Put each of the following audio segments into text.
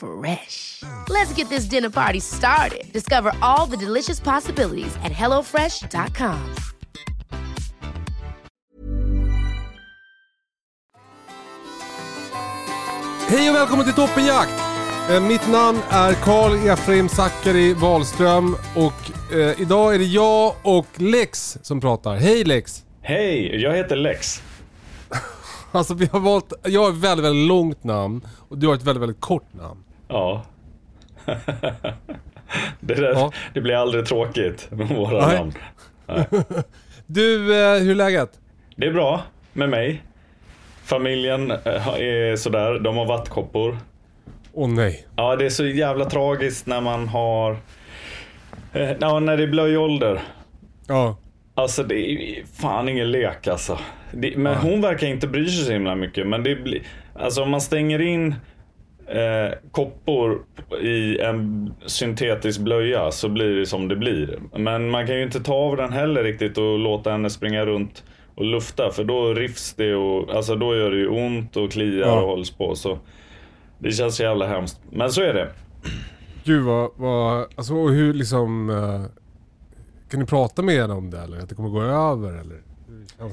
Fresh. Let's get this dinner party started. Discover all the delicious possibilities at hellofresh.com. Hej och välkommen till Toppenjakt! Eh, mitt namn är Karl Efraim Zackari Wahlström och eh, idag är det jag och Lex som pratar. Hej Lex! Hej, jag heter Lex. Alltså vi har valt, jag har ett väldigt, väldigt långt namn och du har ett väldigt, väldigt kort namn. Ja. det, där, Ja. det blir aldrig tråkigt med våra Nej. namn. Du, eh, hur är läget? Det är bra med mig. Familjen eh, är sådär, de har vattkoppor. Åh nej. Ja, det är så jävla tragiskt när man har... Eh, ja, när det är blöjålder. Ja. Alltså det är fan ingen lek alltså. Det, men hon verkar inte bry sig så himla mycket. Men det blir... Alltså om man stänger in eh, koppor i en syntetisk blöja så blir det som det blir. Men man kan ju inte ta av den heller riktigt och låta henne springa runt och lufta. För då rifs det och alltså då gör det ju ont och kliar Ja. och hålls på. Så det känns så jävla hemskt. Men så är det. Gud vad, vad alltså och hur liksom... eh, kan ni prata med henne om det eller? Att det kommer gå över eller?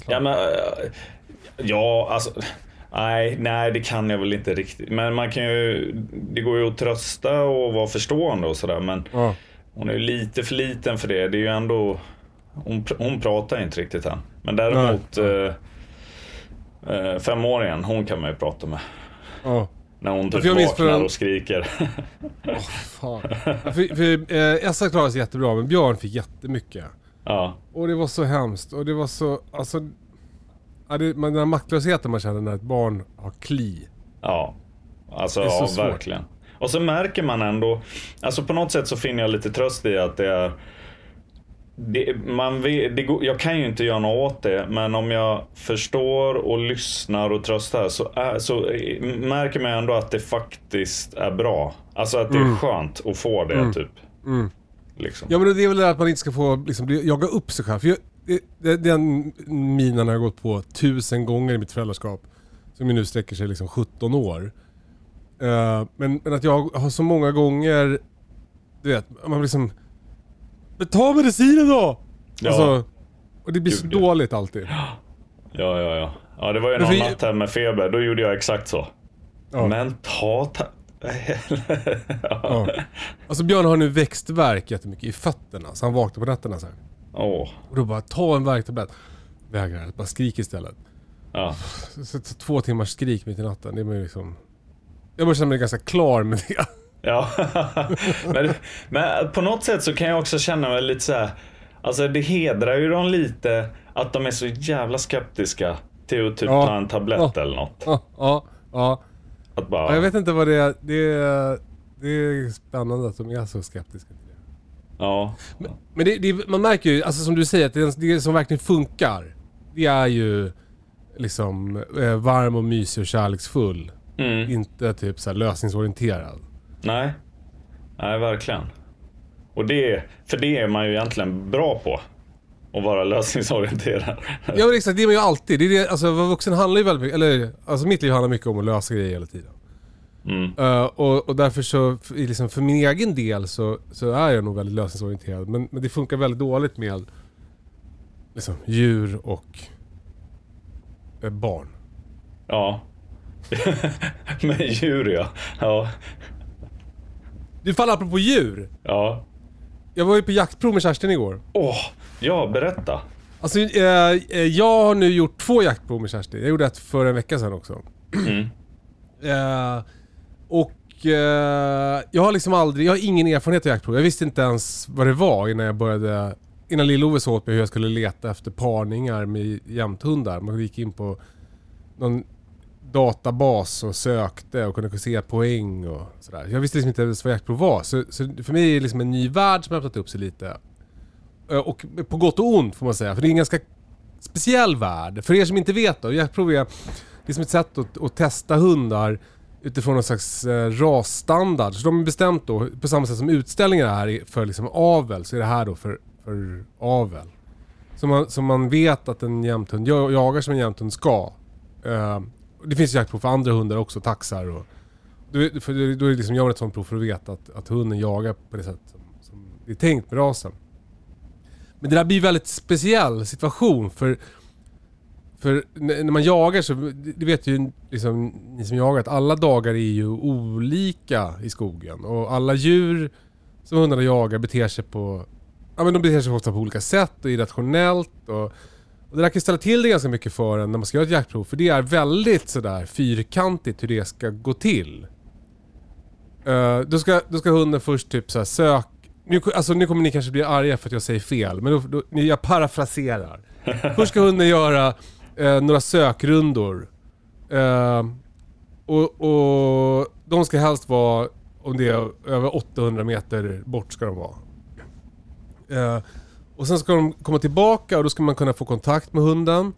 Ja, men, eh, ja, alltså. Nej, nej, det kan jag väl inte riktigt. Men man kan ju, det går ju att trösta och vara förstående och sådär. Men Ja. hon är ju lite för liten för det. Det är ju ändå, hon, hon pratar inte riktigt än. Men däremot Nej. eh, eh, femåringen, hon kan man ju prata med. Ja. När hon typ vaknar en- och skriker. Fan. för för eh, Essa klarade sig jättebra men Björn fick jättemycket. ja, Och det var så hemskt och det var så, alltså... Ja, det, den här maktlösheten man känner när ett barn har kli. Ja, alltså Det är så ja, svårt. verkligen. Och så märker man ändå, alltså på något sätt så finner jag lite tröst i att det är det, man vet, det jag kan ju inte göra något åt det, men om jag förstår och lyssnar och tröstar så, är, så eh, märker man ändå att det faktiskt är bra. Alltså att det är skönt att få det typ. Liksom. Ja men det är väl det att man inte ska få liksom, jaga upp sig själv. För jag, det, den minen har jag gått på tusen gånger i mitt föräldraskap. Som ju nu sträcker sig liksom 17 år. Eh, men, men att jag har så många gånger, du vet, man liksom... Men ta medicinen då! Ja. Alltså, och det blir så Gud, dåligt alltid. Ja, ja, ja. Ja, det var ju någon natt här med feber, då gjorde jag exakt så. Ja. Men ta... ta Ja. Alltså Björn har nu växtverk jättemycket i fötterna, så han vaknar på nätterna så här. Åh. Och då bara, ta en värktablett. Vägrar, bara skrik istället. Ja. Så, så, så två timmars skrik mitt i natten, det ju liksom... Jag börjar känna mig ganska klar med det. Ja, men, men på något sätt så kan jag också känna mig lite så här. Alltså det hedrar ju dem lite att de är så jävla skeptiska till att typ Ja. ta en tablett Ja. eller något. Ja, ja, ja. Att bara, ja. Jag vet inte vad det är. Det är, det är spännande att de är så skeptiska till det. Ja. Men det, det, man märker ju, alltså som du säger, att det, det som verkligen funkar, det är ju liksom eh, varm och mysig och kärleksfull. Mm. Inte typ så här lösningsorienterad. Nej. Nej, verkligen. Och det, för det är man ju egentligen bra på. Att vara lösningsorienterad. Ja men exakt, det är man ju alltid. Det är det, alltså vuxen handlar ju väldigt mycket, eller alltså mitt liv handlar mycket om att lösa grejer hela tiden. Mm. Eh, och, och därför så, för, liksom, för min egen del så, så är jag nog väldigt lösningsorienterad. Men, men det funkar väldigt dåligt med liksom, djur och eh, barn. Ja. Med djur ja. Ja. Du faller apropå djur. Ja. Jag var ju på jaktprov med Kerstin igår. Åh, ja berätta. Alltså, eh, eh, jag har nu gjort två jaktprov med Kerstin. Jag gjorde ett för en vecka sedan också. Mm. Eh, och eh, jag har liksom aldrig, jag har ingen erfarenhet av jaktprov. Jag visste inte ens vad det var innan jag började, innan Lill-Ove sa åt mig hur jag skulle leta efter parningar med jämthundar. Man gick in på någon databas och sökte och kunde se poäng och sådär. Jag visste liksom inte ens vad jaktprov var. Så, så för mig är det liksom en ny värld som har öppnat upp sig lite. Eh, och på gott och ont får man säga, för det är en ganska speciell värld. För er som inte vet då, jaktprov är liksom ett sätt att, att testa hundar utifrån någon slags eh, rasstandard. Så de har bestämt då, på samma sätt som utställningar är för liksom avel, så är det här då för, för avel. Som man, som man vet att en jämthund jag- jagar som en jämthund ska. Eh, det finns jaktprov för andra hundar också, taxar och... Då, för, då är det liksom, gör man ett sånt prov för att veta att, att hunden jagar på det sätt som, som det är tänkt med rasen. Men det där blir en väldigt speciell situation för för när man jagar så, det vet ju liksom ni som jagar att alla dagar är ju olika i skogen. Och alla djur som hundarna jagar beter sig på, ja men de beter sig ofta på olika sätt och irrationellt. Och, och det där kan ställa till det ganska mycket för en när man ska göra ett jaktprov. För det är väldigt sådär fyrkantigt hur det ska gå till. Uh, då, ska, då ska hunden först typ såhär sök... Nu, alltså nu kommer ni kanske bli arga för att jag säger fel, men då, då, jag parafraserar. Först ska hunden göra eh, några sökrundor. Eh, och, och de ska helst vara, om det är över 800 meter bort ska de vara. Eh, och sen ska de komma tillbaka och då ska man kunna få kontakt med hunden.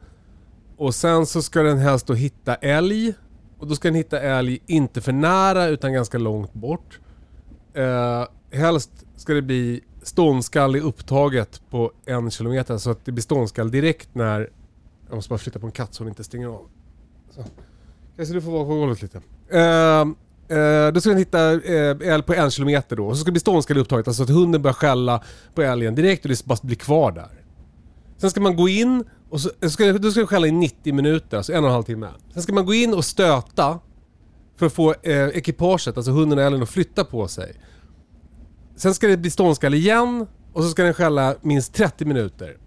Och sen så ska den helst då hitta älg. Och då ska den hitta älg inte för nära utan ganska långt bort. Eh, helst ska det bli ståndskall i upptaget på en kilometer så att det blir ståndskall direkt när... Jag måste bara flytta på en katt så hon inte stänger av. Så. Kanske du får vara på golvet lite. Uh, Uh, då ska den hitta eh, älg på en kilometer då. Och så ska det bli ståndskalle upptaget, alltså att hunden börjar skälla på älgen direkt och det bara blir kvar där. Sen ska man gå in och så, eh, ska, då ska den skälla i 90 minuter, alltså en och en halv timme. Sen ska man gå in och stöta för att få eh, ekipaget, alltså hunden och älgen att flytta på sig. Sen ska det bli ståndskall igen och så ska den skälla minst 30 minuter.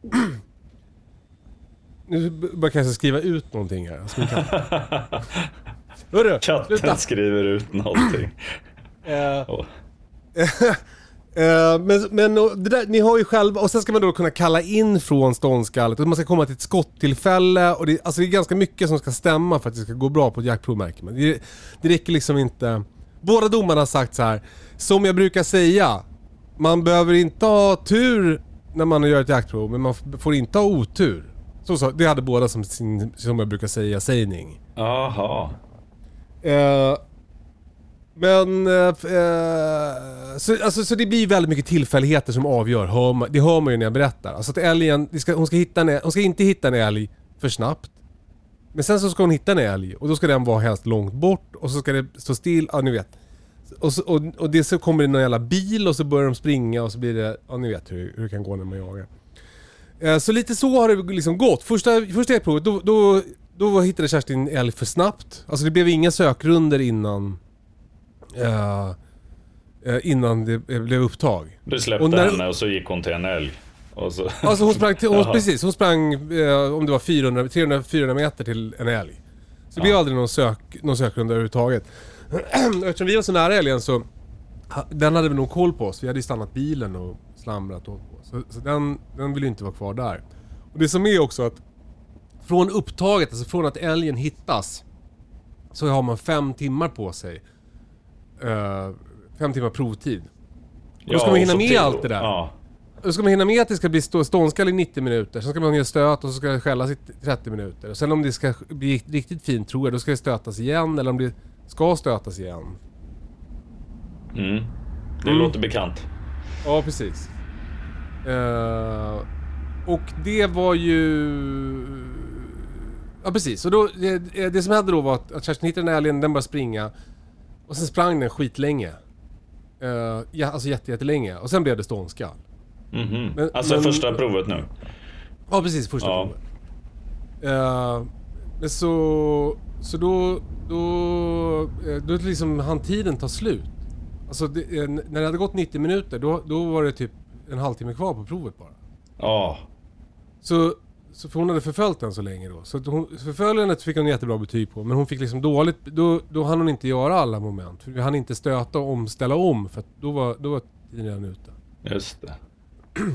Nu börjar jag kanske skriva ut någonting här. Min katt. Hörru, Katten sluta! skriver ut någonting. Åh. Eh, men men där, ni har ju själva, och sen ska man då kunna kalla in från ståndskallet och man ska komma till ett skottillfälle och det, alltså det är ganska mycket som ska stämma för att det ska gå bra på ett jaktprov märker man. Det, det räcker liksom inte... Båda domarna har sagt så här. som jag brukar säga, man behöver inte ha tur när man gör ett jaktprov men man får inte ha otur. Så, så, det hade båda som sin, som jag brukar säga, sägning. Jaha. Eh, men... eh, eh, så, alltså, så det blir väldigt mycket tillfälligheter som avgör. Hör man, det hör man ju när jag berättar. Alltså att älgen, ska, hon, ska hitta en, hon ska inte hitta en älg för snabbt. Men sen så ska hon hitta en älg och då ska den vara helst långt bort och så ska det stå still, ja ni vet. Och, så, och, och det så kommer det någon jävla bil och så börjar de springa och så blir det, ja ni vet hur, hur det kan gå när man jagar. Eh, Så lite så har det liksom gått. Första, första provet då, då, då hittade Kerstin älg för snabbt. Alltså det blev inga sökrunder innan eh, innan det blev upptag. Du släppte Och när- henne och så gick hon till en älg. Och så... Alltså hon sprang, till, hon, precis, hon sprang eh, om det var 400, 300, 400 meter till en älg. Så det blev aldrig någon, sök, någon sökrunda överhuvudtaget. Eftersom vi var så nära älgen så den hade vi nog koll på oss. Vi hade ju stannat bilen och slamrat och. Så, så den, den ville ju inte vara kvar där. Och det som är också att från upptaget, alltså från att älgen hittas så har man fem timmar på sig. Eh, fem timmar provtid. Och då ska man hinna med till- allt det där. Ja. Då ska man hinna med att det ska bli stå, ståndskall i 90 minuter, sen ska man göra stöt och så ska det skällas i 30 minuter. Och sen om det ska bli riktigt fint tror jag, då ska det stötas igen eller om det ska stötas igen. Mm. Det Mm. låter bekant. Ja, precis. Eh, och det var ju... Ja precis, och då, det, det som hände då var att, att Kerstin hittade den här älgen, den började springa. Och sen sprang den skitlänge. Uh, ja, alltså jätte, jättelänge. Och sen blev det ståndskall. Mhm. Men- alltså men- första provet nu. Ja precis, första Ja. provet. Eh, men så, så då, då, då liksom hann tiden ta slut. Alltså det, när det hade gått 90 minuter då, då var det typ en halvtimme kvar på provet bara. Ja. Så, så för hon hade förföljt den så länge då. Så hon, förföljandet fick hon jättebra betyg på. Men hon fick liksom dåligt, då, då hann hon inte göra alla moment. För vi hann inte stöta och omställa om för att då var, då var tiden redan ute. Just det.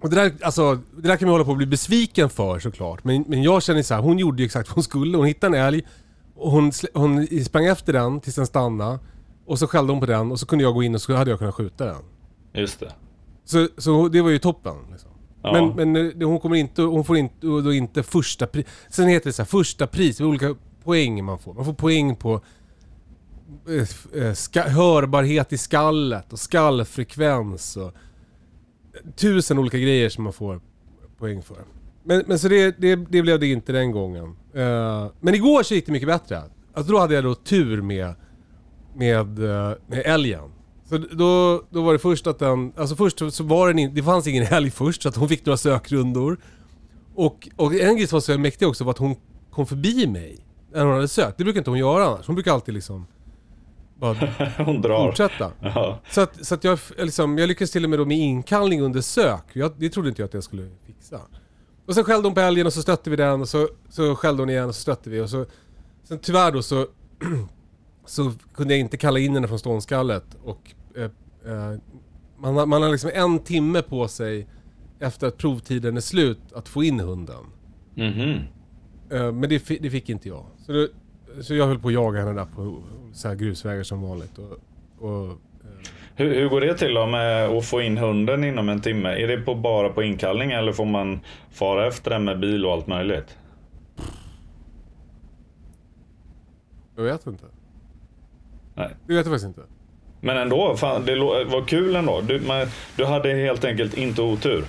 Och det där, alltså, det där kan man hålla på att bli besviken för såklart. Men, men jag känner så här, hon gjorde ju exakt vad hon skulle. Hon hittade en älg, och hon, hon sprang efter den tills den stannade. Och så skällde hon på den och så kunde jag gå in och så hade jag kunnat skjuta den. Just det. Så, så det var ju toppen. Liksom. Ja. Men, men eh, hon kommer inte, hon får inte, då inte första pris. Sen heter det så här, första pris, det är olika poäng man får. Man får poäng på eh, eh, hörbarhet i skallet och skallfrekvens och tusen olika grejer som man får poäng för. Men, men så det, det, det blev det inte den gången. Men igår så gick det mycket bättre. Alltså då hade jag då tur med, med, med älgen. Så då, då var det först att den, alltså först så- var den in, det fanns ingen älg först så att hon fick några sökrundor. Och, och en grej som var så mäktig också var att hon kom förbi mig när hon hade sökt. Det brukar inte hon göra annars. Hon brukar alltid liksom bara Hon drar. fortsätta. Ja. Så att, så att jag, liksom, jag lyckades till och med då med inkallning under sök. Jag, det trodde inte jag att jag skulle fixa. Och sen skällde hon på älgen och så stötte vi den och så, så skällde hon igen och så stötte vi och så... Sen tyvärr då så... så kunde jag inte kalla in henne från ståndskallet och... Eh, eh, man, har, man har liksom en timme på sig efter att provtiden är slut att få in hunden. Mhm. Eh, men det, det fick inte jag. Så, det, så jag höll på att jaga henne där på så här grusvägar som vanligt. Och, och, Hur, hur går det till då med att få in hunden inom en timme? Är det på, bara på inkallning eller får man fara efter den med bil och allt möjligt? jag vet inte. Nej. Det vet jag faktiskt inte. Men ändå, fan, det lå- var kul ändå. Du, man, du hade helt enkelt inte otur.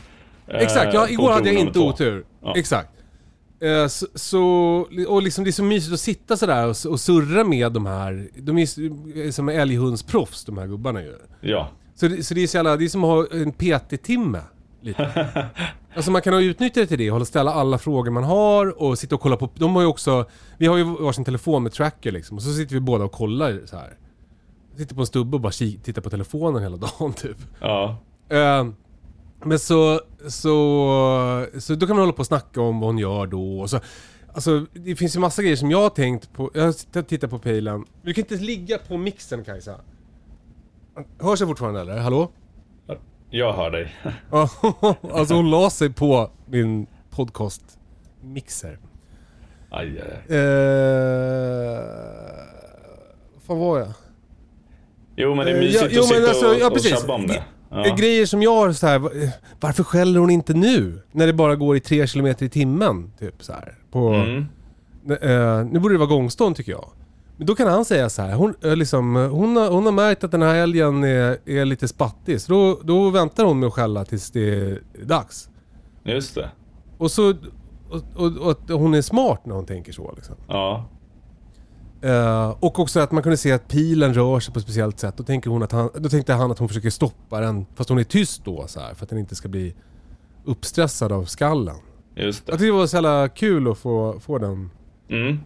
Eh, Exakt, ja, igår hade jag inte två. otur. Ja. Exakt. Eh, Så, och liksom det är så mysigt att sitta sådär och, och surra med de här, de är som älghundsproffs de här gubbarna ju. Ja. Så det, så det är så jävla, det är som att ha en PT-timme. Lite. alltså man kan ha utnyttjat det till det, hålla ställa alla frågor man har och sitta och kolla på, de har ju också, vi har ju varsin telefon med tracker liksom och så sitter vi båda och kollar så här. Sitter på en stubbe och bara tittar på telefonen hela dagen typ. Ja. Eh, men så, så, så då kan man hålla på och snacka om vad hon gör då. Och så, alltså det finns ju massa grejer som jag har tänkt på. Jag har tittat på pejlen. Du kan inte ligga på mixen Kajsa. Hörs jag fortfarande eller? Hallå? Jag hör dig. Alltså hon la sig på min podcast-mixer. Aj, aj, aj. Eh, fan var jag? Jo men det är Eh, mysigt ja, jo, att men sitta alltså, och, ja, och tjabba om det. Eh, Ja. Grejer som jag har så här, va- varför skäller hon inte nu? När det bara går i 3 km i timmen, typ så här. På, Mm. eh, nu borde det vara gångstånd tycker jag. Men då kan han säga så här, hon, eh, liksom, eh, hon, har, hon har märkt att den här älgen är, är lite spattig. Så då, då väntar hon med att skälla tills det är dags. Just det. Och så... Och, och, och hon är smart när hon tänker så liksom. Ja. Eh, och också att man kunde se att pilen rör sig på ett speciellt sätt. Då, tänker hon att han, då tänkte han att hon försöker stoppa den, fast hon är tyst då så här, för att den inte ska bli uppstressad av skallen. Just Jag det. tyckte det var så jävla kul att få, få den... Mm.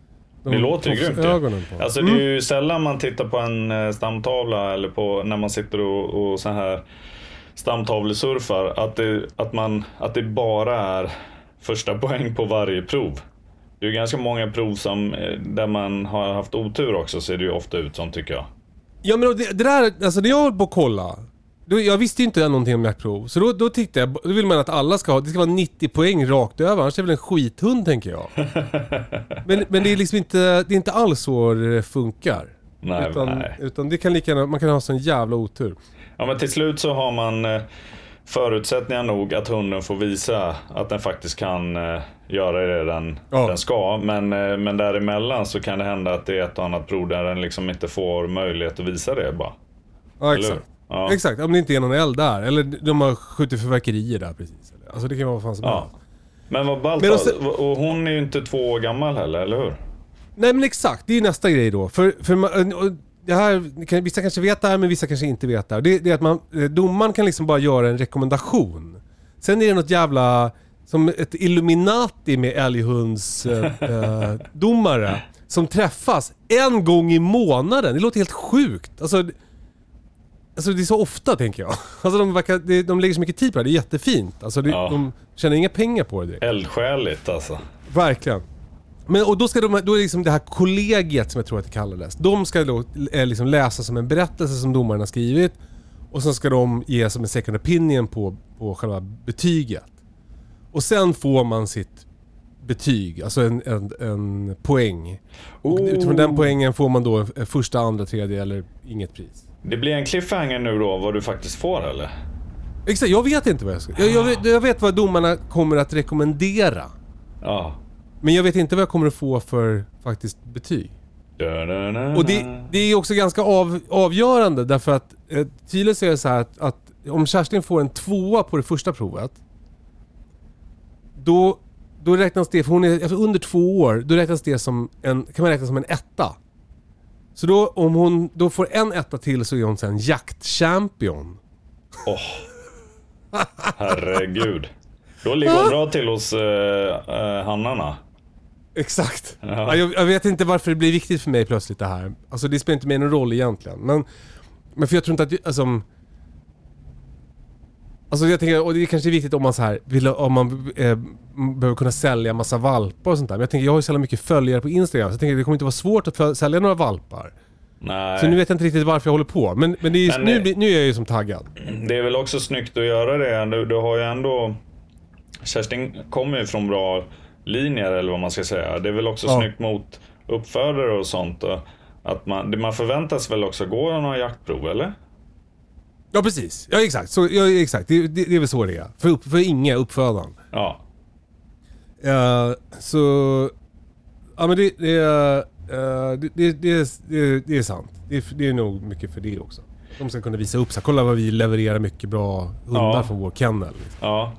de Det låter ju grymt ju. ögonen på. Alltså det är ju sällan man tittar på en eh, stamtavla eller på när man sitter och, och så här stamtavlesurfar att det, att, man, att det bara är första poäng på varje prov. Det är ganska många prov som, eh, där man har haft otur också ser det ju ofta ut som tycker jag. Ja men det, det där, alltså när jag höll på att kolla. Då, jag visste ju inte någonting om jaktprov. Så då, då tyckte jag, då vill man att alla ska ha, det ska vara 90 poäng rakt över. Annars är det väl en skithund tänker jag. men, men det är liksom inte, det är inte alls så det funkar. Nej, utan, nej. utan det kan lika gärna, man kan ha sån jävla otur. Ja men till slut så har man eh, förutsättningar nog att hunden får visa att den faktiskt kan eh, göra det den, Ja. den ska. Men, eh, men däremellan så kan det hända att det är ett och annat prov där den liksom inte får möjlighet att visa det bara. Ja Eller exakt. Ja. Exakt, om det inte är någon eld där. Eller de har skjutit fyrverkerier där precis. Alltså det kan vara vad fan som Ja. helst. Men vad ballt Men då. och hon är ju inte två år gammal heller, eller hur? Nej men exakt, det är nästa grej då. För, för man, det här, vissa kanske vet det här men vissa kanske inte vet det här. Det, det är att man, eh, domaren kan liksom bara göra en rekommendation. Sen är det något jävla, som ett Illuminati med älghundsdomare. Eh, domare som träffas en gång i månaden. Det låter helt sjukt. Alltså, alltså det är så ofta tänker jag. Alltså de, verkar, de lägger så mycket tid på det, det är jättefint. Alltså det, Ja. de tjänar inga pengar på det direkt. Eldsjäligt alltså. Verkligen. Men, och då ska de, då är liksom det här kollegiet som jag tror att det kallades. De ska då eh, liksom läsa som en berättelse som domaren har skrivit. Och sen ska de ge som en second opinion på, på själva betyget. Och sen får man sitt betyg, alltså en, en, en poäng. Och utifrån den poängen får man då eh, första, andra, tredje eller inget pris. Det blir en cliffhanger nu då vad du faktiskt får eller? Exakt, jag vet inte vad jag ska... Jag, jag, jag vet vad domarna kommer att rekommendera. Ja. Men jag vet inte vad jag kommer att få för faktiskt betyg. Och det, det är också ganska av, avgörande därför att eh, tydligen så är det så här att, att om Kerstin får en tvåa på det första provet. Då, då räknas det, för hon är alltså under två år, då räknas det som en, kan man räkna som en etta. Så då om hon då får en etta till så är hon sen jaktchampion. Åh. Herregud. Då ligger hon bra till hos uh, hannarna. Exakt. Ja. Ja, jag, jag vet inte varför det blir viktigt för mig plötsligt det här. Alltså det spelar inte mig någon roll egentligen. Men, men för jag tror inte att... Alltså, alltså jag tänker, och det är kanske är viktigt om man så här, vill, om man eh, behöver kunna sälja massa valpar och sånt där. Men jag tänker, jag har ju så mycket följare på Instagram. Så jag tänker, det kommer inte vara svårt att sälja några valpar. Nej. Så nu vet jag inte riktigt varför jag håller på. Men, men, är, Men, nu, eh, nu är jag ju som taggad. Det är väl också snyggt att göra det. Du, du har ju ändå... Kerstin kommer ju från bra linjer eller vad man ska säga. Det är väl också Ja. snyggt mot uppfödare och sånt. och Att man, man förväntas väl också gå några jaktprov eller? Ja precis. Ja exakt. Så, ja, exakt. Det, det, det är väl så det är. För, upp, för inga uppfödaren. Ja. Eh, så... Ja men det, det, är, eh, det, det, det, är, det, är sant. Det är, det är nog mycket för det också. De ska kunna visa upp sig. Kolla vad vi levererar mycket bra hundar Ja. från vår kennel. Ja,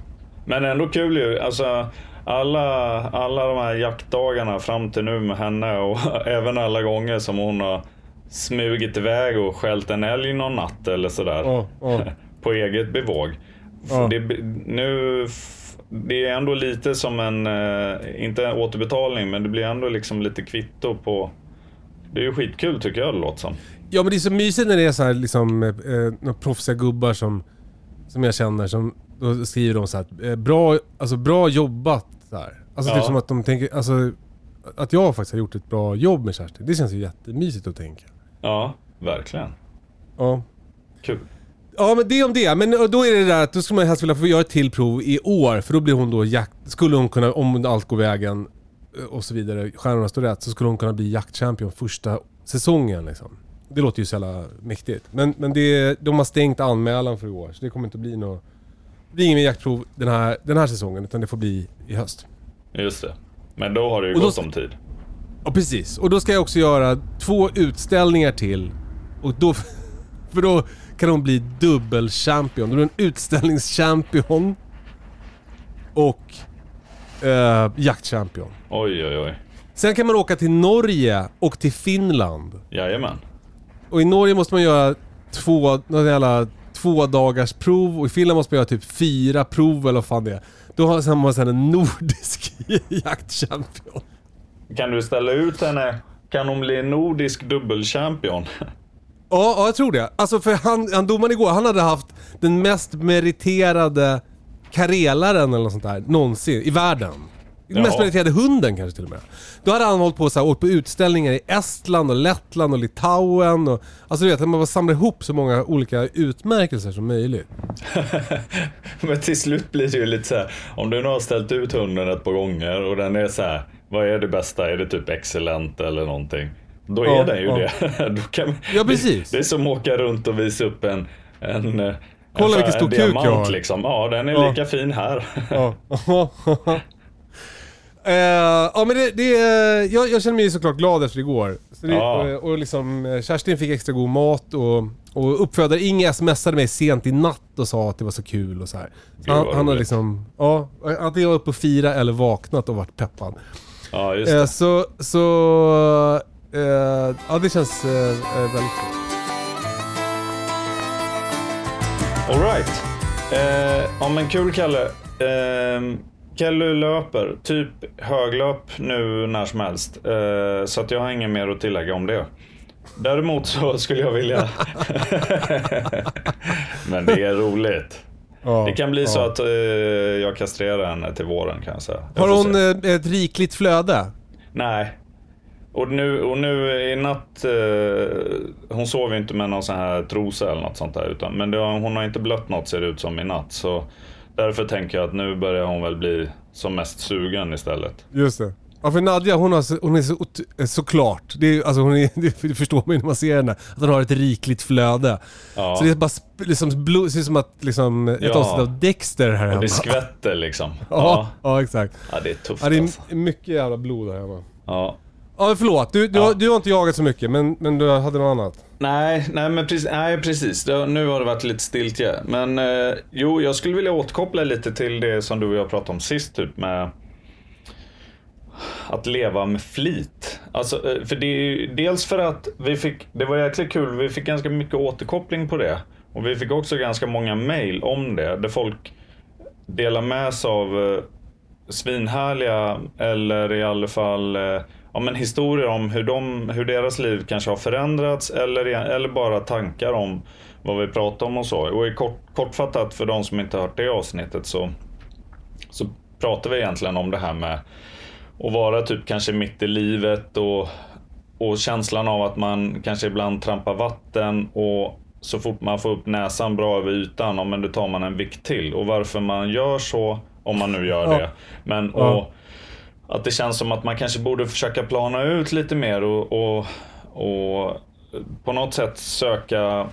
men ändå kul ju. Alltså, alla, alla de här jaktdagarna fram till nu med henne och även alla gånger som hon har smugit iväg och skällt en älg någon natt eller sådär. Ja, ja. På eget bevåg. Ja. Det, nu, det är ändå lite som en, eh, inte en återbetalning, men det blir ändå liksom lite kvitto på... Det är ju skitkul tycker jag det låter som. Ja men det är så mysigt när det är så här liksom, eh, några proffsiga gubbar som, som jag känner som då skriver de så här, eh, bra, alltså bra jobbat så här. Alltså Ja. typ som att de tänker, alltså att jag faktiskt har gjort ett bra jobb med Kerstin. Det känns ju jättemysigt att tänka. Ja, verkligen. Ja. Kul. Ja men det om det. Men då är det där att då skulle man helst vilja få göra ett till prov i år. För då blir hon då jakt... Skulle hon kunna, om allt går vägen eh, och så vidare, stjärnorna står rätt, så skulle hon kunna bli jaktchampion första säsongen liksom. Det låter ju så jävla mäktigt. Men, men det, de har stängt anmälan för i år, så det kommer inte bli något... Det blir ingen mer jaktprov den här, den här säsongen, utan det får bli i höst. Just det. Men då har det ju Och då- gått om tid. Ja precis. Och då ska jag också göra två utställningar till. Och då... För då kan hon bli dubbelchampion. Då är hon utställningschampion. Och eh, jaktchampion. Oj, oj, oj. Sen kan man åka till Norge och till Finland. Jajamän. Och i Norge måste man göra två, någon jävla två dagars prov och i Finland måste man göra typ fyra prov eller vad fan det är. Då har man sen en nordisk jaktchampion. Kan du ställa ut henne? Kan hon bli nordisk dubbelchampion? Ja, ja, jag tror det. Alltså för han, han domaren igår, han hade haft den mest meriterade karelaren eller något sånt där någonsin i världen. Den mest meriterade hunden kanske till och med. Då hade han hållit på så här, åkt på utställningar i Estland och Lettland och Litauen och... Alltså du vet, man bara samlar ihop så många olika utmärkelser som möjligt. Men till slut blir det ju lite så här. Om du nu har ställt ut hunden ett par gånger och den är så här. Vad är det bästa? Är det typ excellent eller någonting? Då är Ja, den ju ja. det. Kan, Ja, precis. Det, det är som att åka runt och visa upp en... en Kolla en, vilken stor kuk jag har. Liksom. Ja, den är Ja. lika fin här. Eh, ja men det, det jag, jag känner mig såklart glad efter igår. Så det, Ja. och, och liksom, eh, Kerstin fick extra god mat och, och uppfödare Inge smsade mig sent i natt och sa att det var så kul och så här. Så han, han har liksom, ja, antingen var uppe och fira eller vaknat och varit peppad. Ja, just Eh, det. så, så, eh, ja det känns väldigt bra. Alright. Eh, ja men kul Kalle. Kelly löper, typ höglöp nu när som helst. Eh, så att jag har inget mer att tillägga om det. Däremot så skulle jag vilja... Men det är roligt. Ja, Det kan bli ja. så att eh, jag kastrerar henne till våren kan jag säga. Jag Har hon se. eh, ett rikligt flöde? Nej. Och nu, och nu i natt, eh, hon sover ju inte med någon sån här trosa eller något sånt där. Utan, men det, hon har inte blött något ser det ut som i natt. Så därför tänker jag att nu börjar hon väl bli som mest sugen istället. Just det. Ja för Nadja hon, har så, hon är så, eh, såklart, det, är, alltså hon är, det förstår man ju när man ser henne, att hon har ett rikligt flöde. Ja. Så det är bara sp- liksom, blod, det ser ut som att liksom, ett Ja. avsnitt av Dexter här Och hemma. det skvätter liksom. Ja, Ja. ja exakt. ja, det är tufft Ja, det alltså. är mycket jävla blod här hemma. Ja. Ja förlåt, du, du, har, du har inte jagat så mycket men, men du hade något annat? Nej, nej, men precis, nej, precis. Nu har det varit lite stiltje. Men eh, jo, jag skulle vilja återkoppla lite till det som du och jag pratade om sist, typ med att leva med flit. Alltså, eh, för det är ju dels för att vi fick, det var jäkligt kul, vi fick ganska mycket återkoppling på det. Och vi fick också ganska många mail om det, där folk delar med sig av eh, svinhärliga eller i alla fall eh, ja, men historier om hur, de, hur deras liv kanske har förändrats eller, eller bara tankar om vad vi pratar om och så. Och i kort, kortfattat för de som inte hört det avsnittet så, så pratar vi egentligen om det här med att vara typ kanske mitt i livet och, och känslan av att man kanske ibland trampar vatten och så fort man får upp näsan bra över ytan, ja, men då tar man en vikt till. Och varför man gör så, om man nu gör Ja. det. Men och, att det känns som att man kanske borde försöka plana ut lite mer och, och, och på något sätt söka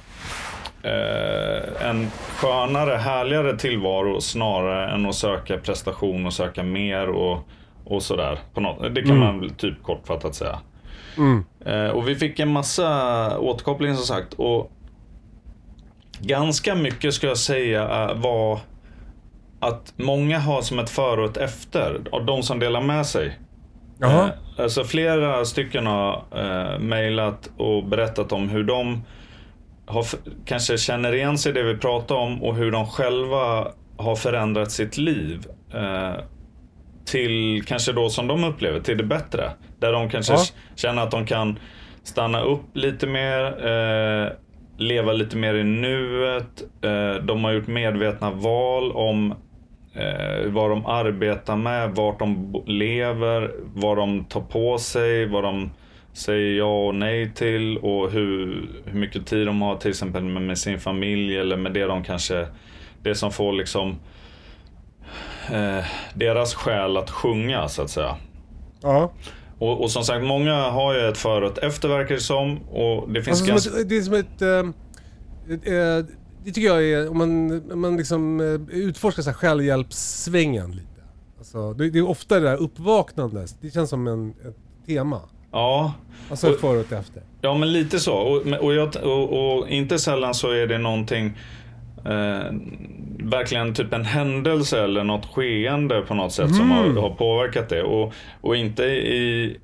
eh, en skönare, härligare tillvaro snarare än att söka prestation och söka mer och, och sådär. På något, det kan man väl typ kortfattat säga. Eh, och vi fick en massa återkoppling som sagt. Och ganska mycket ska jag säga eh, var att många har som ett före och ett efter. Av de som delar med sig. Jaha. Eh, alltså flera stycken har eh, mejlat och berättat om hur de har, kanske känner igen sig i det vi pratar om och hur de själva har förändrat sitt liv. Eh, till kanske då som de upplever, till det bättre. Där de kanske Ja. känner att de kan stanna upp lite mer, eh, leva lite mer i nuet. Eh, de har gjort medvetna val om eh, vad de arbetar med, vart de lever, vad de tar på sig, vad de säger ja och nej till och hur, hur mycket tid de har till exempel med, med sin familj eller med det de kanske, det som får liksom eh, deras själ att sjunga så att säga. Ja. Och, och som sagt, många har ju ett före och ett efter verkar det som. Och det finns Alltså, ganska... ett, det är som ett... ett, eh, det tycker jag är, om man, om man liksom eh, utforskar så här självhjälpssvängen lite. Alltså, det, det är ofta det där uppvaknandet. Det känns som en, ett tema. Ja, Alltså ett före och efter. Ja, men lite så. Och, och, jag, och, och inte sällan så är det någonting, eh, verkligen typ en händelse eller något skeende på något sätt som har, har påverkat det. Och, och inte i,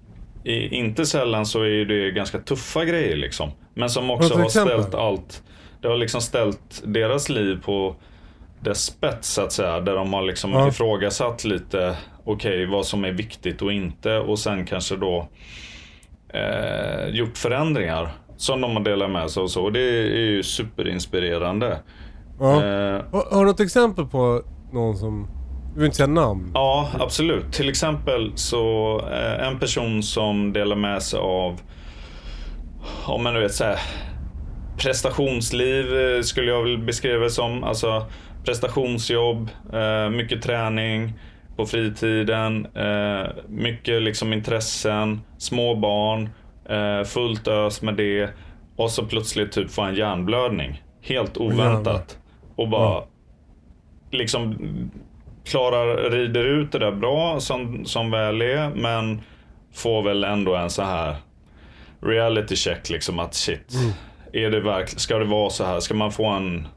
i, inte sällan så är det ganska tuffa grejer liksom. Men som också har exempel? ställt allt, det har liksom ställt deras liv på dess spets så att säga. Där de har liksom Ja. ifrågasatt lite, okej vad som är viktigt och inte. Och sen kanske då eh, gjort förändringar som de har delat med sig och så. Och det är ju superinspirerande. Ja. Eh, Har, du något exempel på någon som... Du vill inte säga namn? ja, absolut. Till exempel så eh, en person som delar med sig av, om man nu vet så här, prestationsliv eh, skulle jag väl beskriva det som. Alltså prestationsjobb, eh, mycket träning på fritiden, eh, mycket liksom intressen, små barn, fullt ös med det och så plötsligt typ få en hjärnblödning. Helt oväntat. Och bara liksom klarar, rider ut det där bra som, som väl är, men får väl ändå en så här reality check liksom att shit. Är det verkligen, ska det vara så här? Ska man få en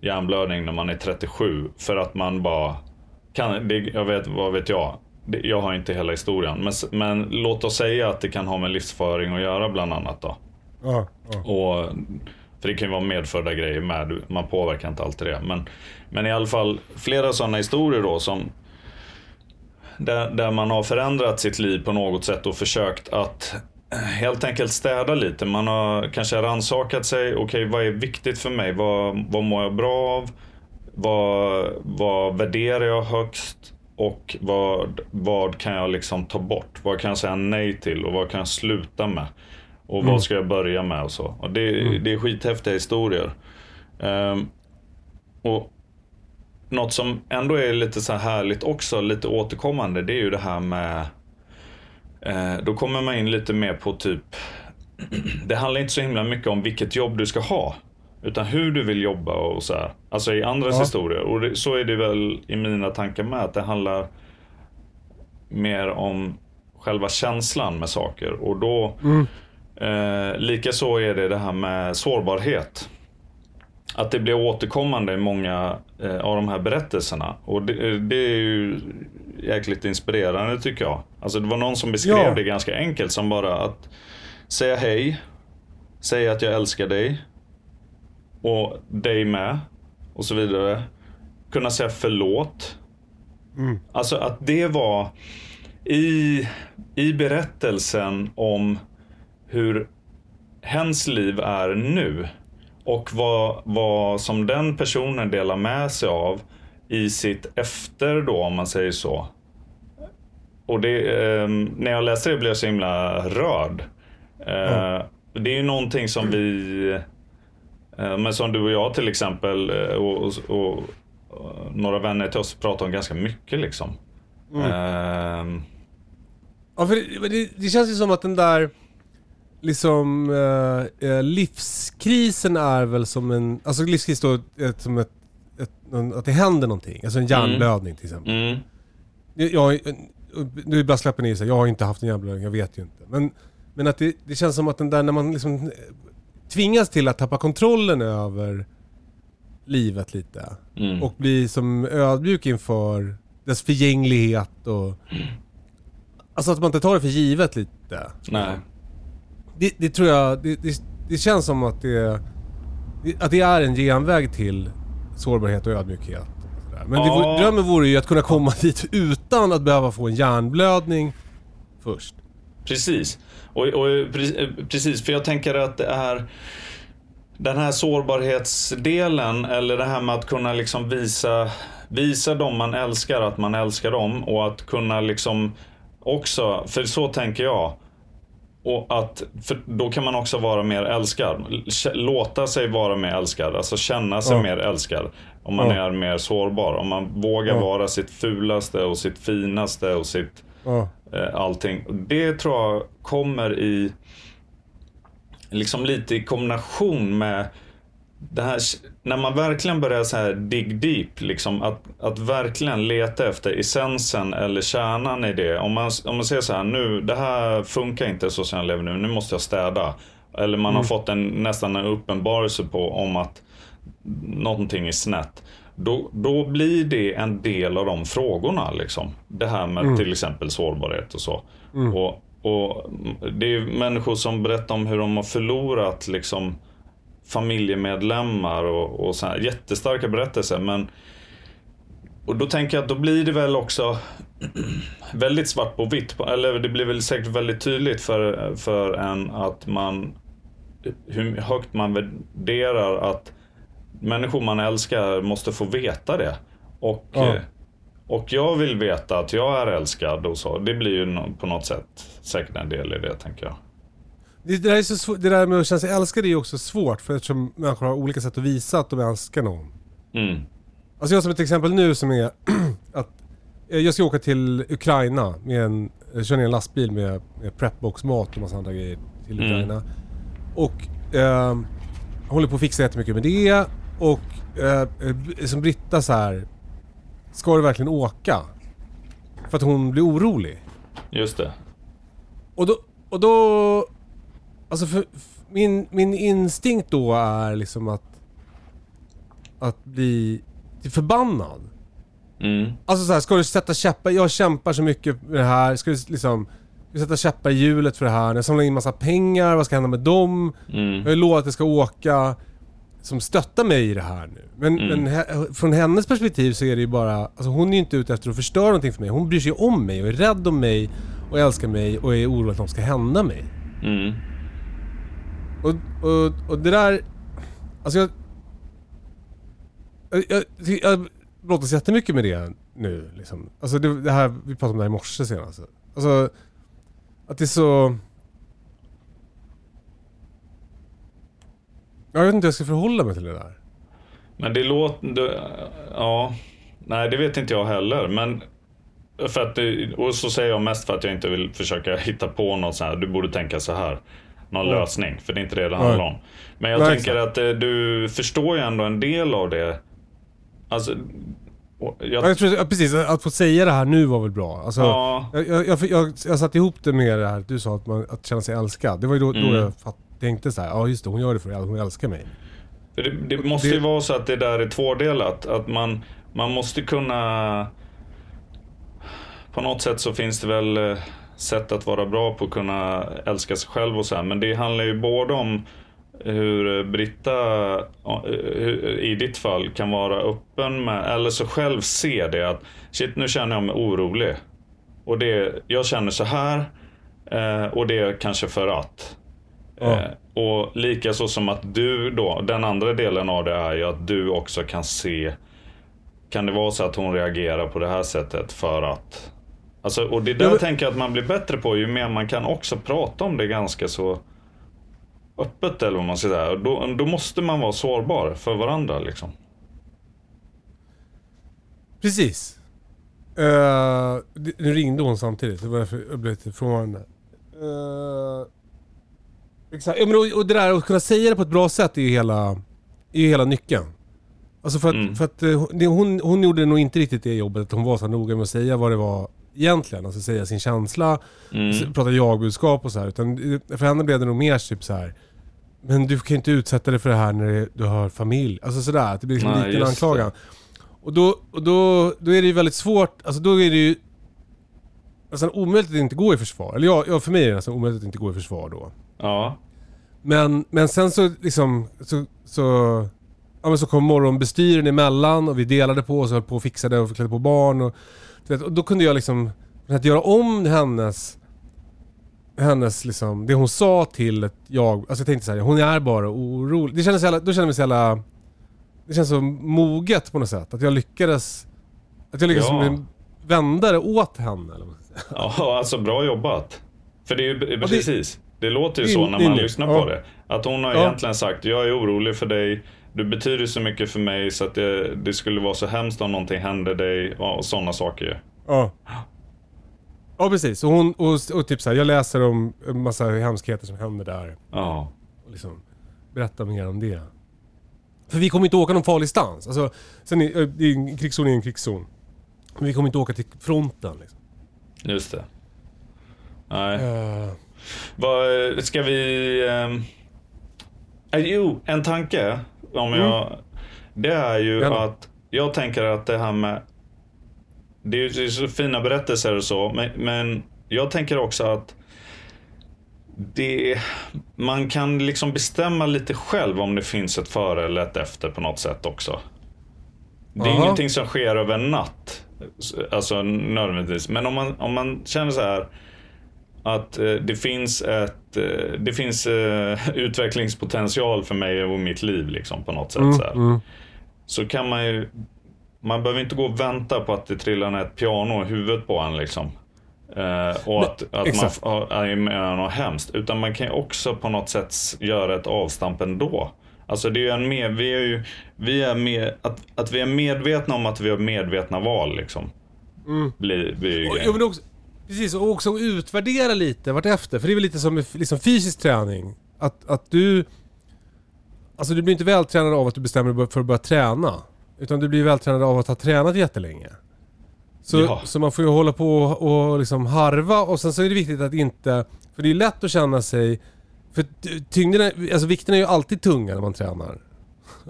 hjärnblödning när man är 37 för att man bara kan, det, jag vet, vad vet jag? Det, jag har inte hela historien, men, men låt oss säga att det kan ha med livsföring att göra bland annat då. Ja. ja. Och, för det kan ju vara medfödda grejer med, man påverkar inte alltid det. Men, men i alla fall flera sådana historier då som där, där man har förändrat sitt liv på något sätt och försökt att helt enkelt städa lite. Man har kanske rannsakat sig. Okej, okay, vad är viktigt för mig? Vad, vad mår jag bra av? Vad, vad värderar jag högst? Och vad, vad kan jag liksom ta bort? Vad kan jag säga nej till och vad kan jag sluta med? Och mm. vad ska jag börja med och så. Och det, mm. det är skithäftiga historier. Um, och något som ändå är lite så här härligt också, lite återkommande, det är ju det här med Då kommer man in lite mer på typ Det handlar inte så himla mycket om vilket jobb du ska ha. Utan hur du vill jobba och så här. Alltså i andras ja. historier. Och så är det väl i mina tankar med. Att det handlar mer om själva känslan med saker. Och då, mm. eh, likaså är det det här med sårbarhet. Att det blir återkommande i många eh, av de här berättelserna. Och det, det, är ju jäkligt inspirerande tycker jag. Alltså det var någon som beskrev ja. det ganska enkelt som bara att säga hej, säga att jag älskar dig och dig med och så vidare. Kunna säga förlåt. Mm. Alltså att det var i, i berättelsen om hur hens liv är nu och vad, vad som den personen delar med sig av i sitt efter då, om man säger så. Och det, eh, när jag läste det blev jag så himla rörd. Eh, mm. Det är ju någonting som vi, eh, men som du och jag till exempel eh, och, och, och, några vänner till oss pratar om ganska mycket liksom. Mm. Ehm. ja, för det, det, känns ju som att den där liksom eh, eh, livskrisen är väl som en, alltså livskris då ett, som ett, ett, att det händer någonting. Alltså en hjärnblödning till exempel. Mm. Jag, nu bara släpper ni sig, jag har inte haft en hjärnblödning, jag vet ju inte. Men, men att det, det känns som att den där när man liksom tvingas till att tappa kontrollen över livet lite. Mm. Och bli som ödmjuk inför dess förgänglighet och... Mm. Alltså att man inte tar det för givet lite. Nej det, det, tror jag, det, det, det, känns som att det, att det är en genväg till sårbarhet och ödmjukhet. Men ja. drömmen vore ju att kunna komma dit utan att behöva få en hjärnblödning först. Precis. Och, och, precis, för jag tänker att det är den här sårbarhetsdelen eller det här med att kunna liksom visa, visa dem man älskar att man älskar dem och att kunna liksom också, för så tänker jag, och att, för då kan man också vara mer älskad. Låta sig vara mer älskad, alltså känna sig ja. mer älskad. Om man ja. är mer sårbar. Om man vågar ja. vara sitt fulaste och sitt finaste och sitt eh, allting. Det tror jag kommer i, liksom lite i kombination med det här, när man verkligen börjar så här dig deep, liksom, att, att verkligen leta efter essensen eller kärnan i det. Om man, om man säger så här, nu, det här funkar inte så som jag lever nu, nu måste jag städa. Eller man mm. har fått en, nästan en uppenbarelse på om att någonting är snett. Då, då blir det en del av de frågorna. Liksom. Det här med mm. till exempel sårbarhet och så. Mm. Och, och Det är människor som berättar om hur de har förlorat liksom, familjemedlemmar och, och så här, jättestarka berättelser. Men, och då tänker jag att då blir det väl också väldigt svart på vitt. Eller det blir väl säkert väldigt tydligt för, för en att man hur högt man värderar att människor man älskar måste få veta det. Och, ja. och jag vill veta att jag är älskad och så. Det blir ju på något sätt säkert en del i det tänker jag. Det, där är så svår, det där med att känna sig älskad är ju också svårt för eftersom människor har olika sätt att visa att de älskar någon. Mm. Alltså jag som ett exempel nu som är att jag ska åka till Ukraina med en, kör ner en lastbil med, med prepbox-mat och massa andra grejer till mm. Ukraina. Och eh, håller på att fixa jättemycket med det och eh, som Britta så här ska du verkligen åka? För att hon blir orolig. Just det. Och då, och då Alltså för, min, min instinkt då är liksom att... Att bli förbannad. Mm. Alltså så här, ska du sätta käppar? Jag kämpar så mycket med det här. Ska du liksom... Du sätta käppar i hjulet för det här? Jag samlar in massa pengar, vad ska hända med dem? Mm. Jag har lovat att jag ska åka. Som stöttar mig i det här nu. Men, mm. men från hennes perspektiv så är det ju bara... Alltså hon är ju inte ute efter att förstöra någonting för mig. Hon bryr sig om mig och är rädd om mig och älskar mig och är orolig att något ska hända mig. Mm. Och, och, och det där... Alltså jag... Jag, jag, jag brottas jättemycket med det nu liksom. Alltså det, det här, vi pratade om det här i morse senast. Alltså... Att det är så... Jag vet inte hur jag ska förhålla mig till det där. Men det låter... Ja. Nej, det vet inte jag heller. Men för att det, och så säger jag mest för att jag inte vill försöka hitta på något så här. Du borde tänka så här. Någon Mm. lösning. För det är inte det det handlar Nej. om. Men jag Nej, tänker att eh, du förstår ju ändå en del av det. Alltså... Jag, jag tror, precis, att få säga det här nu var väl bra. Alltså, ja, jag, jag, jag, jag, jag satte ihop det med det här du sa, att, man, att känna sig älskad. Det var ju då, då Mm. jag fatt, tänkte så här, ja just det, hon gör det för att hon älskar mig. Det, det måste ju Det- vara så att det där är tvådelat. Att man, man måste kunna... På något sätt så finns det väl eh, sätt att vara bra på att kunna älska sig själv och så här. Men det handlar ju både om hur Britta, i ditt fall, kan vara öppen med, eller så själv se det att shit nu känner jag mig orolig. Och det, jag känner så här eh, och det är kanske för att. Ja. Eh, och lika så som att du då, den andra delen av det är ju att du också kan se Kan det vara så att hon reagerar på det här sättet för att Alltså, och det där Ja, men- tänker jag att man blir bättre på ju mer man kan också prata om det ganska så öppet eller vad man ska säga. Då, då måste man vara sårbar för varandra liksom. Precis. Uh, nu ringde hon samtidigt, det var därför jag blev lite frånvarande. Uh, exakt, ja, men och, och det där att kunna säga det på ett bra sätt är ju hela, är ju hela nyckeln. Alltså för att, Mm. för att eh, hon, hon gjorde nog inte riktigt det jobbet, att hon var så noga med att säga vad det var egentligen. Alltså säga sin känsla, Mm. prata jag-budskap och så här. Utan för henne blev det nog mer typ så här. Men du kan ju inte utsätta dig för det här när du har familj. Alltså sådär, att det blir liksom en det. anklagan. Och, då, och då, då är det ju väldigt svårt, alltså då är det ju nästan omöjligt att inte gå i försvar. Eller ja, för mig är det nästan omöjligt att inte gå i försvar då. Ja. Men, men sen så liksom, så, så, ja, men så kom morgonbestyren emellan och vi delade på och så höll på och fixade och klädde på barn och, du vet, och då kunde jag liksom, att göra om hennes, hennes liksom, det hon sa till ett jag, alltså jag tänkte så här, hon är bara orolig. Det kändes så jävla, då kände jag mig så jävla, det känns så moget på något sätt. Att jag lyckades, att jag lyckades Ja. vända det åt henne. Eller vad. Ja, alltså bra jobbat. För det är ju det- precis. Det låter ju det så när det är man lyssnar på det. Att hon har Ja. egentligen sagt, jag är orolig för dig. Du betyder så mycket för mig så att det, det skulle vara så hemskt om någonting hände dig och sådana saker ju. Ja. Ja precis, och, hon, och, och typ så här, jag läser om en massa hemskheter som händer där. Ja. Och liksom berätta mer om det. För vi kommer inte åka någon farlig stans. Alltså, sen är, eh, det är en krigszon är en krigszon. Men vi kommer inte åka till fronten liksom. Just det. Nej. Eh, Vad, ska vi... eh, jo, en tanke. Om jag, det är ju Mm. Gärna. att jag tänker att det här med... Det är ju så fina berättelser och så, men, men jag tänker också att det, man kan liksom bestämma lite själv om det finns ett före eller ett efter på något sätt också. Det är Aha. ingenting som sker över en natt. Alltså nödvändigtvis. Men om man, om man känner så här att eh, det finns ett eh, det finns eh, utvecklingspotential för mig och mitt liv liksom på något sätt. så, här. mm. så kan man ju man behöver inte gå och vänta på att det trillar ner ett piano i huvudet på en liksom. Eh, och att, att man exakt. är med något hemskt. Utan man kan ju också på något sätt göra ett avstamp ändå. Alltså det är ju en med, vi är ju, vi är med, att, att vi är medvetna om att vi har medvetna val liksom. Blir, blir ju Och, precis, och också utvärdera lite vartefter. För det är väl lite som liksom fysisk träning. Att, att du... Alltså du blir inte vältränad av att du bestämmer dig för att börja träna. Utan du blir vältränad av att ha tränat jättelänge. Så, Ja. så man får ju hålla på och, och liksom harva och sen så är det viktigt att inte... För det är lätt att känna sig... För ty- tyngden är, alltså vikten är ju alltid tunga när man tränar.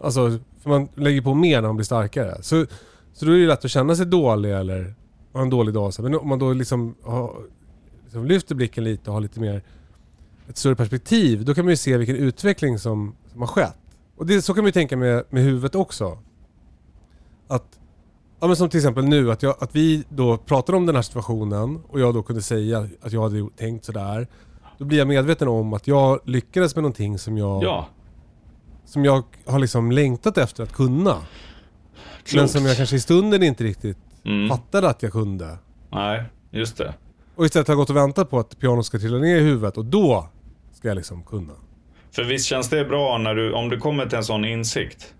Alltså, för man lägger på mer när man blir starkare. Så, så då är det lätt att känna sig dålig eller ha en dålig dag. Men om man då liksom, har, liksom lyfter blicken lite och har lite mer ett större perspektiv. Då kan man ju se vilken utveckling som, som har skett. Och det, så kan man ju tänka med, med huvudet också. Att, ja men som till exempel nu, att, jag, att vi då pratade om den här situationen och jag då kunde säga att jag hade tänkt sådär. då blir jag medveten om att jag lyckades med någonting som jag, Ja, som jag har liksom längtat efter att kunna. Men klokt. som jag kanske i stunden inte riktigt Mm. fattade att jag kunde. Nej, just det. Och istället har jag gått och väntat på att pianot ska trilla ner i huvudet och då ska jag liksom kunna. För visst känns det bra när du, om du kommer till en sån insikt?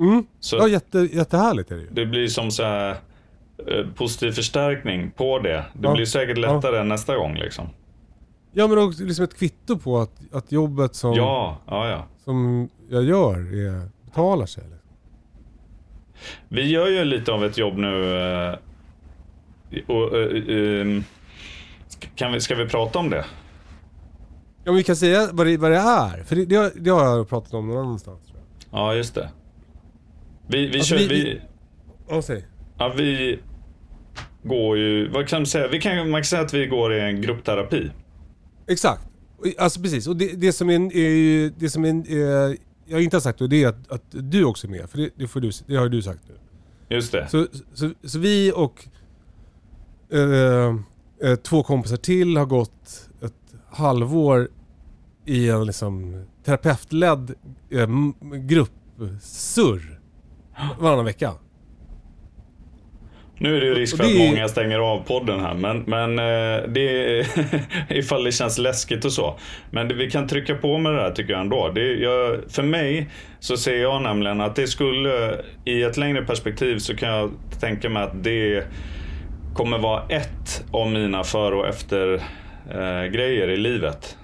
Mm. Så Ja, jätte, jättehärligt är det ju. det blir som så här, eh, positiv förstärkning på det. Det Ja. blir säkert lättare nästa gång liksom. Ja men också liksom ett kvitto på att, att jobbet som, Ja, ja, ja. som jag gör är, betalar sig. Liksom. Vi gör ju lite av ett jobb nu. eh, Och, eh, eh, kan vi, ska vi prata om det? Ja vi kan säga vad det, vad det är. För det, det, har, det har jag pratat om någon annanstans. Ja, just det. Vi, vi, Alltså, kör, vi- vi, Ja, säg. ja, vi går ju, vad kan man säga? Vi kan, man kan säga att vi går i en gruppterapi. Exakt. Alltså precis. Och det, det som är, är ju- det som är, eh, jag inte har sagt då, det är att, att du också är med. För det, det, får du, det har ju du sagt nu. Just det. Så, så, så vi och eh, eh, två kompisar till har gått ett halvår i en liksom terapeutledd eh, gruppsurr varannan vecka. Nu är det ju risk för att det är- många stänger av podden här, men, men eh, det är ifall det känns läskigt och så. Men det, vi kan trycka på med det här tycker jag ändå. Det, jag, för mig så ser jag nämligen att det skulle, i ett längre perspektiv så kan jag tänka mig att det kommer vara ett av mina före och efter eh, grejer i livet.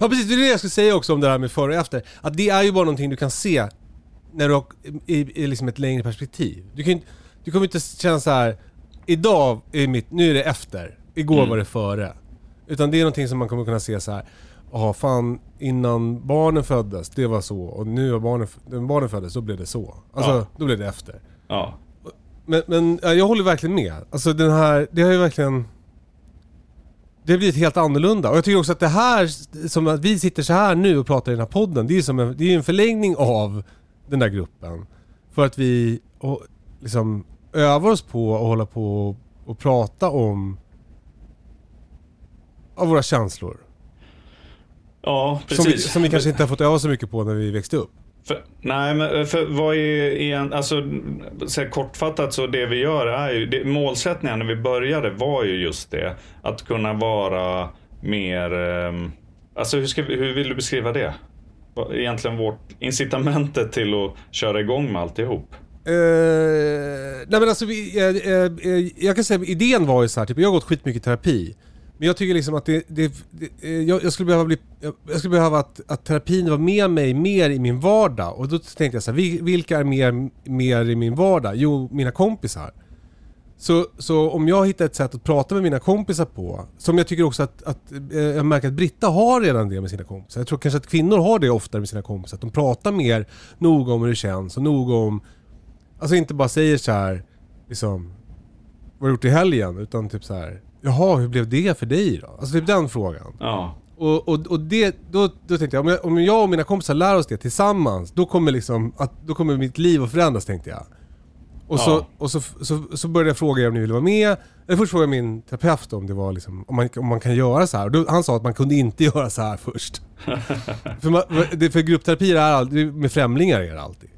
Ja precis, det är det jag skulle säga också om det här med före och efter. Att det är ju bara någonting du kan se när du har, i, i liksom ett längre perspektiv. Du, kan, du kommer inte känna så här. idag är mitt, nu är det efter, igår var det före. Utan det är någonting som man kommer kunna se så här. Ja fan, innan barnen föddes, det var så. Och nu har barnen, när barnen föddes, då blev det så. Alltså, Ja. då blev det efter. Ja, Men, men ja, jag håller verkligen med. Alltså den här, det har ju verkligen... Det har blivit helt annorlunda. Och jag tycker också att det här, som att vi sitter så här nu och pratar i den här podden, det är ju som en, det är ju en förlängning av den där gruppen. För att vi och, liksom övar oss på att hålla på och, prata om av våra känslor. ja Som vi, precis. som vi kanske inte har fått öva så mycket på när vi växte upp. För, nej, men för vad är igen, alltså så kortfattat så det vi gör är ju, det, målsättningen när vi började var ju just det. Att kunna vara mer, ehm, alltså hur, ska vi, hur vill du beskriva det? Vad- Egentligen vårt incitamentet till att köra igång med alltihop. Uh, nej men alltså, vi, uh, uh, jag kan säga idén var ju så här, typ, jag har gått skitmycket i terapi. Men jag tycker liksom att det, det, det jag, jag skulle behöva bli, jag, jag skulle behöva att, att terapin var med mig mer i min vardag. Och då tänkte jag så här, vilka är mer, mer i min vardag? Jo, mina kompisar. Så, så om jag hittar ett sätt att prata med mina kompisar på, som jag tycker också att, att eh, jag märker att Britta har redan det med sina kompisar. Jag tror kanske att kvinnor har det oftare med sina kompisar. Att de pratar mer noga om hur det känns och noga om Alltså inte bara säger så här, liksom, vad har du gjort i helgen? Utan typ så här, jaha hur blev det för dig då? Alltså typ den frågan. Ja, Och, och, och det, då, då tänkte jag om, jag, om jag och mina kompisar lär oss det tillsammans, då kommer liksom, att, då kommer mitt liv att förändras tänkte jag. Och, så, Ja. och så, så, så började jag fråga er om ni ville vara med. Eller först frågade jag min terapeut om det var liksom, om man, om man kan göra så här. Då, han sa att man kunde inte göra så här först. för, man, det, för gruppterapi är alltid, med främlingar är det alltid.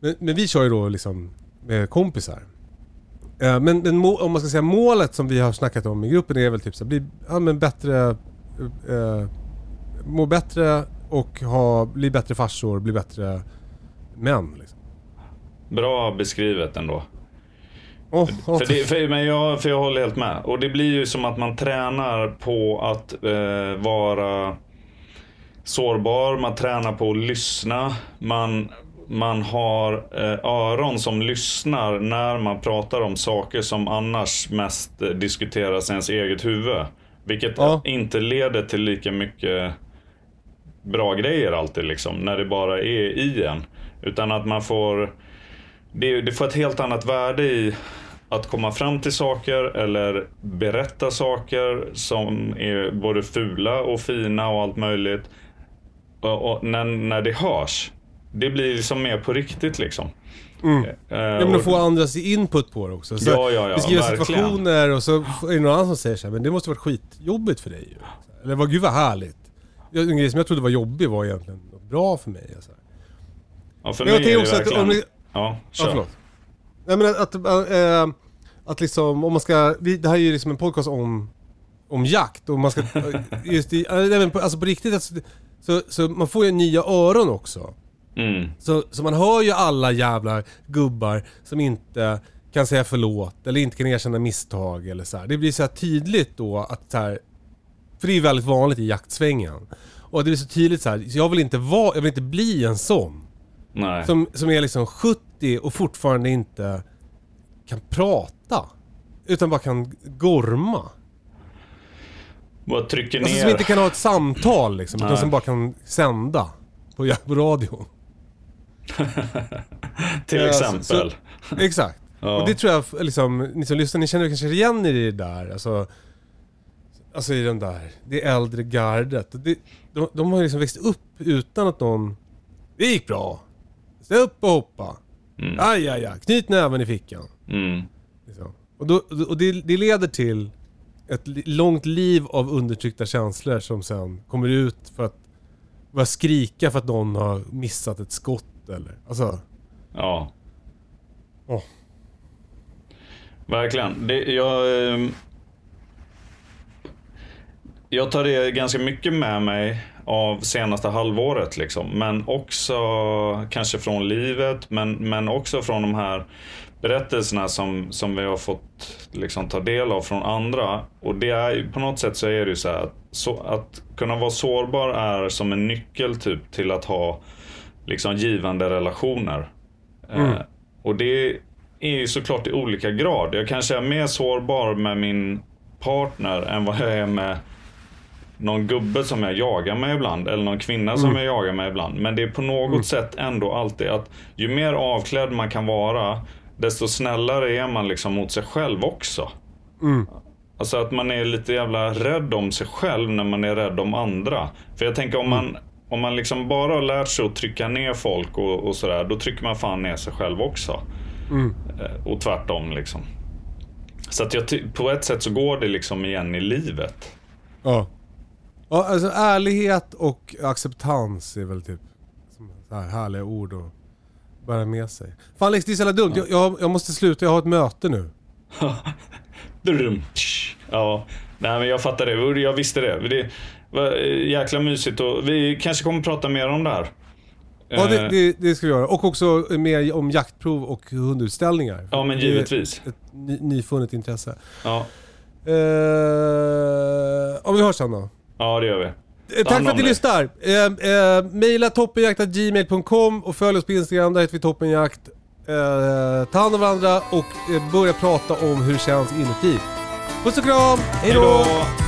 Men, men vi kör ju då liksom med kompisar. Eh, Men, men om man ska säga målet som vi har snackat om i gruppen är väl typ så här, bli ja, men bättre, eh, må bättre och ha, bli bättre farsor, bli bättre män. Liksom. Bra beskrivet ändå. Oh, oh, För, det, för, men jag, för jag håller helt med. Och det blir ju som att man tränar på att eh, vara sårbar, man tränar på att lyssna. Man, man har eh, öron som lyssnar när man pratar om saker som annars mest diskuteras i ens eget huvud. Vilket Ja. inte leder till lika mycket bra grejer alltid liksom, när det bara är i en. Utan att man får det, det får ett helt annat värde i att komma fram till saker eller berätta saker som är både fula och fina och allt möjligt. Och, och när, när det hörs. Det blir liksom mer på riktigt liksom. Mm. Eh, Ja, men att få andras input på det också. Så Ja, ja, ja, beskriva situationer och så är det någon annan som säger så här, men det måste varit skitjobbigt för dig ju. Eller vad gud vad härligt. En grej som jag trodde var jobbig var egentligen bra för mig. Alltså. ja, för Men jag mig är tänker det också att verkligen... om Ja, Ja, kör. förlåt. Nej men att, att, äh, att liksom, om man ska, vi, det här är ju liksom en podcast om, om jakt och man ska, just i, äh, nej, på, alltså på riktigt, alltså, så, så man får ju nya öron också. Mm. Så, så man hör ju alla jävla gubbar som inte kan säga förlåt eller inte kan erkänna misstag eller så här. Det blir så tydligt då att så här, för det är ju väldigt vanligt i jaktsvängen. Och det blir så tydligt så här, så jag vill inte vara, jag vill inte bli en sån. Nej. Som, som är liksom 70 och fortfarande inte kan prata. Utan bara kan gorma. Bara trycker ner. Alltså som inte kan ha ett samtal liksom. Utan Nej. som bara kan sända på, på radion. till Ja, exempel. så- Exakt. Ja. Och det tror jag, liksom, ni som lyssnar, ni känner kanske igen er i det där. Alltså, alltså i den där, det äldre gardet. Det, de, de har liksom växt upp utan att någon... Det gick bra. Stå upp och hoppa. Aj, aj, aj. Knyt näven i fickan. Mm. Liksom. Och, då, och det, det leder till ett långt liv av undertryckta känslor som sen kommer ut för att börja skrika för att någon har missat ett skott eller... Alltså... Ja. Åh. Verkligen. Det, jag, ehm, jag tar det ganska mycket med mig av senaste halvåret. Liksom. Men också kanske från livet, men, men också från de här berättelserna som, som vi har fått liksom, ta del av från andra. Och det är på något sätt så är det ju så här att, så, att kunna vara sårbar är som en nyckel typ till att ha liksom givande relationer. Eh, och det är ju såklart i olika grad. Jag kanske är mer sårbar med min partner än vad jag är med någon gubbe som jag jagar med ibland. Eller någon kvinna som jag jagar med ibland. Men det är på något sätt ändå alltid att ju mer avklädd man kan vara, desto snällare är man liksom mot sig själv också. Alltså att man är lite jävla rädd om sig själv när man är rädd om andra. För jag tänker om man, om man liksom bara har lärt sig att trycka ner folk och, och sådär, då trycker man fan ner sig själv också. Eh, Och tvärtom liksom. Så att jag på ett sätt så går det liksom igen i livet. Ja. Ja alltså ärlighet och acceptans är väl typ så här härliga ord att bära med sig. Fan Alex, det är så jävla dumt. Jag, jag, jag måste sluta, jag har ett möte nu. Ja, nej men jag fattar det. Jag visste det. Det var eh, jäkla mysigt och vi kanske kommer prata mer om det här. Ja, det, Eh, det, det ska vi göra. Och också mer om jaktprov och hundutställningar. Ja, men givetvis. Ett ny, nyfunnet intresse. Ja, Eh, om vi hörs sen då. Ja det gör vi. Eh, Ta Tack för att ni lyssnar. Eh, eh, maila toppenjakt.gmail.com och följ oss på Instagram, där heter vi toppenjakt. Eh, ta hand om varandra och eh, börja prata om hur det känns inuti. Puss och kram, hej då! Hejdå!